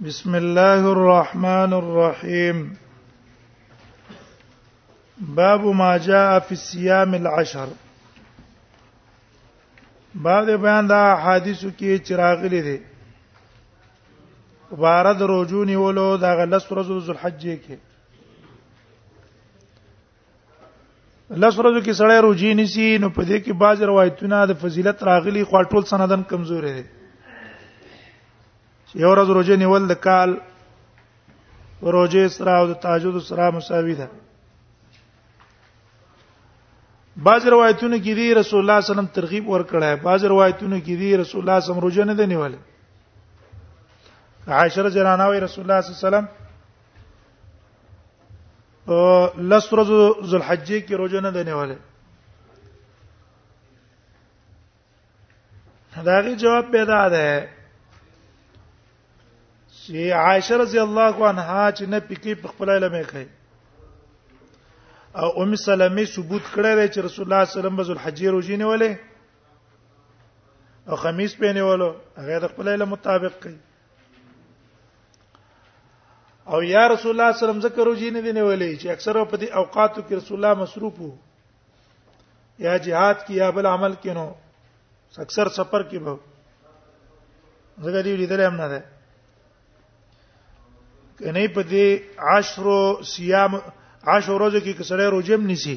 بسم الله الرحمن الرحيم باب ما جاء في الصيام العشر بعد بیان دا حدیثو کې چراغلي دي بارد روجونی ولو دا غلس ورځو ذل حج کې لس ورځو کې سړی روجي نسی نو په دې کې بعض روایتونه د فضیلت راغلي خو ټول سندن کمزوري دي یو ورځ روجه نیول د کال روجه سره او د تهجد سره مساوي ده بعض روایتونه کې دي رسول الله صلی الله علیه وسلم ترغیب ورکړی بعض روایتونه کې دي رسول الله صلی الله علیه وسلم روجه نه دی نیولې عائشه رضی الله عنها رسول الله صلی الله علیه وسلم لس ورځو ذوالحجې کې روزه نه دی نیولې دا غي جواب پیدا ده چې عائشه رضی الله عنها چې نه پکې په خپل علم یې کوي او ام سلمې ثبوت کړی دی چې رسول الله صلی الله علیه وسلم بذل حجې روزي نیولې او خمیس په نیولو هغه د خپل علم مطابق کوي او یا رسول الله صلی الله علیه وسلم ذکر وجی نه دی نیولې چې اکثر په دې اوقاتو کې رسول الله مصروف وو یا jihad کې یا بل عمل کې نو اکثر سفر کې به زګا دی لیدل هم نه ده کنه په دې عشر صيام عشر ورځې کې کسړې روزم نيسي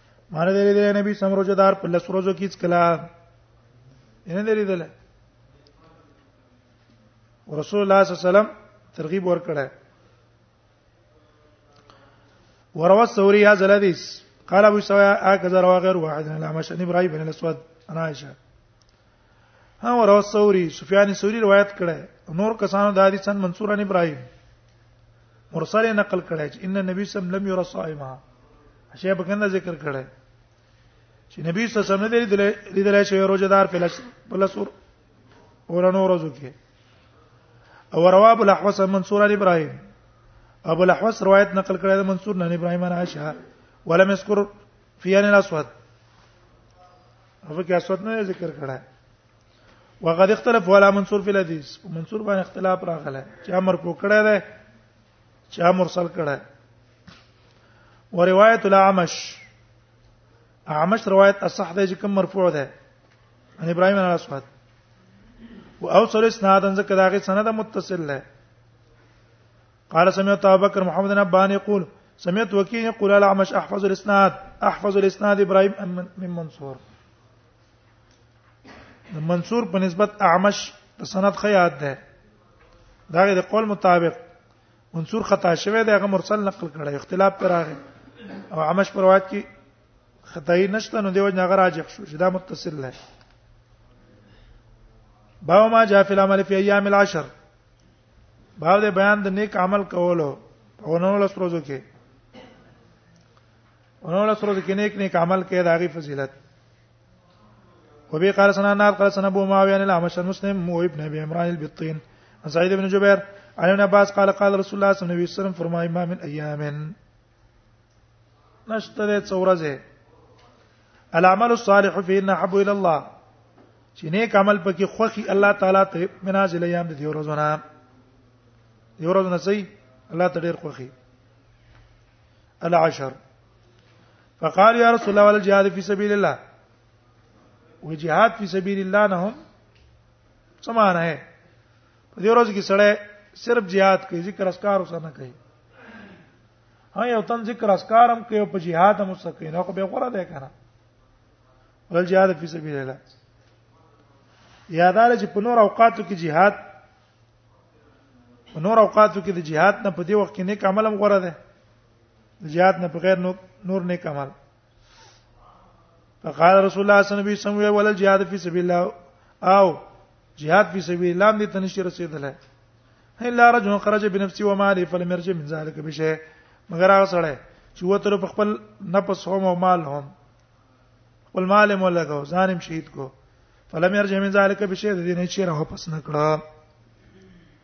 مار دې دې نبی سم روزدار په لس روزو کې څکلا نه دې دې رسول الله صلی الله علیه وسلم ترغیب ورکړه وروى الثوري هذا الحديث قال ابو سويا هكذا روى غير واحد عن الاعمش عن ابراهيم بن الاسود عن عائشه ها ورو ثوري سفيان ثوري روایت کړه نور کسانو د حدیث سن منصور ان ابراهيم مرسل نقل کړه چې ان نبی صلی الله علیه وسلم لم ير صائما شی په کنده ذکر کړه چې نبی صلی الله علیه وسلم دې لیدل شي روزدار په لس په لسور ورنو ورځو کې او رواب الاحوص منصور ان ابراهيم ابو الاحوص روایت نقل کړه د منصور نه ابراهيم نه عائشه ولم يذكر فيان الاسود هغه کې اسود نه ذکر کړه وقد اختلف ولا منصور في الحديث منصور باندې اختلاف راغله چې امر کو کړه ده چې امر سل کړه وروايه الاعمش اعمش روایت اصح ده چې کوم مرفوع ده ان ابراهيم بن الاسود او اوصل اسناد ان ذکر داغه سند متصل ده قال سمعت ابو بكر محمد بن ابان يقول سمعت وكيع يقول على عمش احفظ الاسناد احفظ الاسناد ابراهيم من منصور منصور په نسبت اعمش د سند خیات ده دا غیر قول مطابق منصور خطا شوی دی هغه مرسل نقل کړی اختلاف پر راغی او عمش پر وات کی خدای نشته نو دیو نه راجح شو چې دا متصل نه باو ما جاء فی العمل فی ایام العشر باب د بیان د نیک عمل کولو په نولس ورځو کې نولس ورځو کې نیک نیک عمل کې د هغه فضیلت وبي قال سنا ناب قال سنا ابو معاويه عن الاعمش المسلم وابن ابي عمران البطين عن سعيد بن جبير عن ابن عباس قال قال رسول الله صلى الله عليه وسلم فرمى ما من ايام نشته څورځه العمل الصالح فيه نحب الى الله چې نیک عمل پکې خوخي الله تعالی ته منازل ایام دي ورځونه دی ورځونه سي الله ته ډیر خوخي العشر فقال يا رسول الله والجهاد في سبيل الله وجهاد في سبيل الله نه هم سمانه ہے په دې ورځ کې سړی صرف jihad کوي ذکر اسکار وسنه کوي ها یو تن ذکر اسکارم کوي په jihad هم سکه نه خو به غره ده کنه ول jihad فی سبیل الله یادار چې په نور اوقاتو کې jihad په نور اوقاتو کې د jihad نه په دې وخت کې نیک عمل هم غره ده د jihad نه په غیر نور نیک عمل فقال رسول الله صلی الله علیه وسلم ولا الجهاد فی سبیل الله او جهاد فی سبیل الله دې تنشي رسیدله الا رجل خرج بنفسه وماله فلم يرجع من ذلك بشيء مگر هغه سره چې وتر په خپل نفس هم او مال هم خپل مال هم لګاو ځانم شهید کو فلم يرجع من ذلك بشيء دې نه چیرې واپس نکړه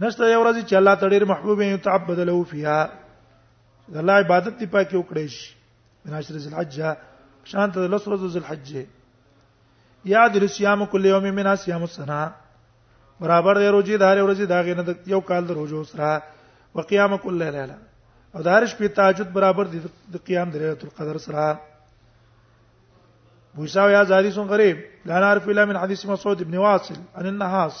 نشته یو ورځ چې الله ته ډیر محبوب یې تعبد له فیها د الله عبادت دی پاکي وکړي شي من عشر ذل حج شان ته لس ورځې ذل حج یاد رسیام کل یوم من اسیام السنه برابر دی روزي دار ورځې دا غنه یو کال د روزو سره وقیام کل لیله او دارش په تهجد برابر دی د قیام د ليله القدر سره بوساو یا زاری سن غریب لا نعرف الا من حدیث مسعود ابن واصل عن النحاس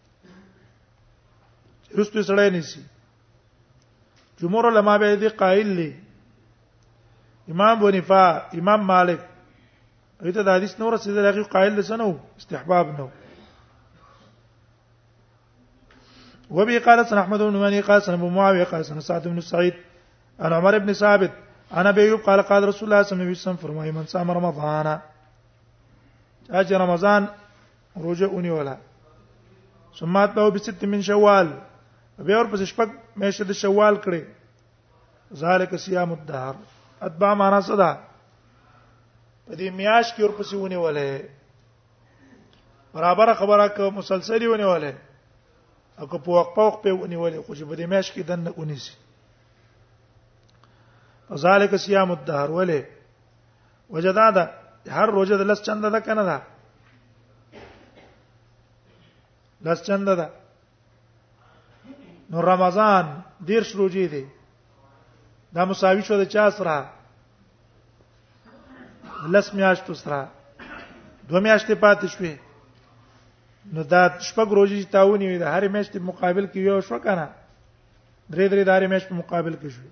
رستو سړی نسی جمهور علما به دې قائل لې امام بنفا امام مالک ایته د حدیث نور څه دغه قائل لسنو استحباب نو وبه قال سن احمد بن مني قال سن ابو معاويه قال سن سعد بن سعيد انا عمر بن ثابت انا ابي ايوب قال قال رسول الله صلى الله عليه وسلم فرمای من صام رمضان اجر رمضان روزه اونیولا ثم اتبعوا بست من شوال بیا ور پس شپږ میاشتې د شوال کړې ذالک صيام الدهر اتبع معنا څه ده په دې میاش کې ور پسې ونیولې برابر خبره که مسلسلی ونیولې او که په وقفه وقفه ونیولې خو چې په دې میاش کې دنه ونیسي ذالک صيام الدهر ولې وجدا ده هر روزه د لس چنده ده کنه ده لس چنده ده نو رمضان دیر شروجی دی دا مساوی شو د چا سره لس میاشتو سره دو میاشتې پاتې شوې نو دا شپږ ورځې چې تاونی وي د هر میاشتې مقابل کې یو شو کنه درې درې د هر میاشتې مقابل کې شوې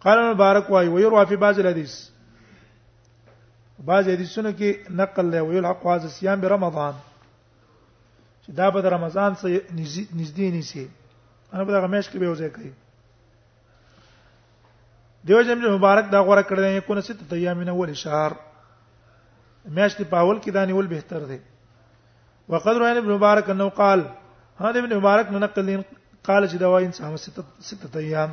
قال المبارک وايي ويروى في بعض الحديث بعض حدیثونو کې نقل له ویل حق واز صيام برمضان چې دا به رمضان سره نږدې نيسي انا په دغه مېش کې به وځي کوي دیو جن مبارک دا غوړه کړل یې کو نه ست ایام نه ول شهر مېش په اول کې دانی ول بهتر دی وقدر ابن مبارک انه قال هذا ابن مبارک نه نقل قال چې دا واین سم ست ست ایام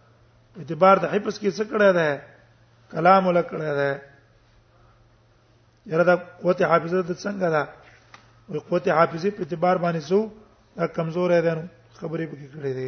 اعتبار د حفظ کې څه کړه ده کلام ولا کړه ده یره دا قوت حافظه د څنګه ده او قوت حافظه په اعتبار باندې سو دا کمزور ده نو خبرې پکې کړې ده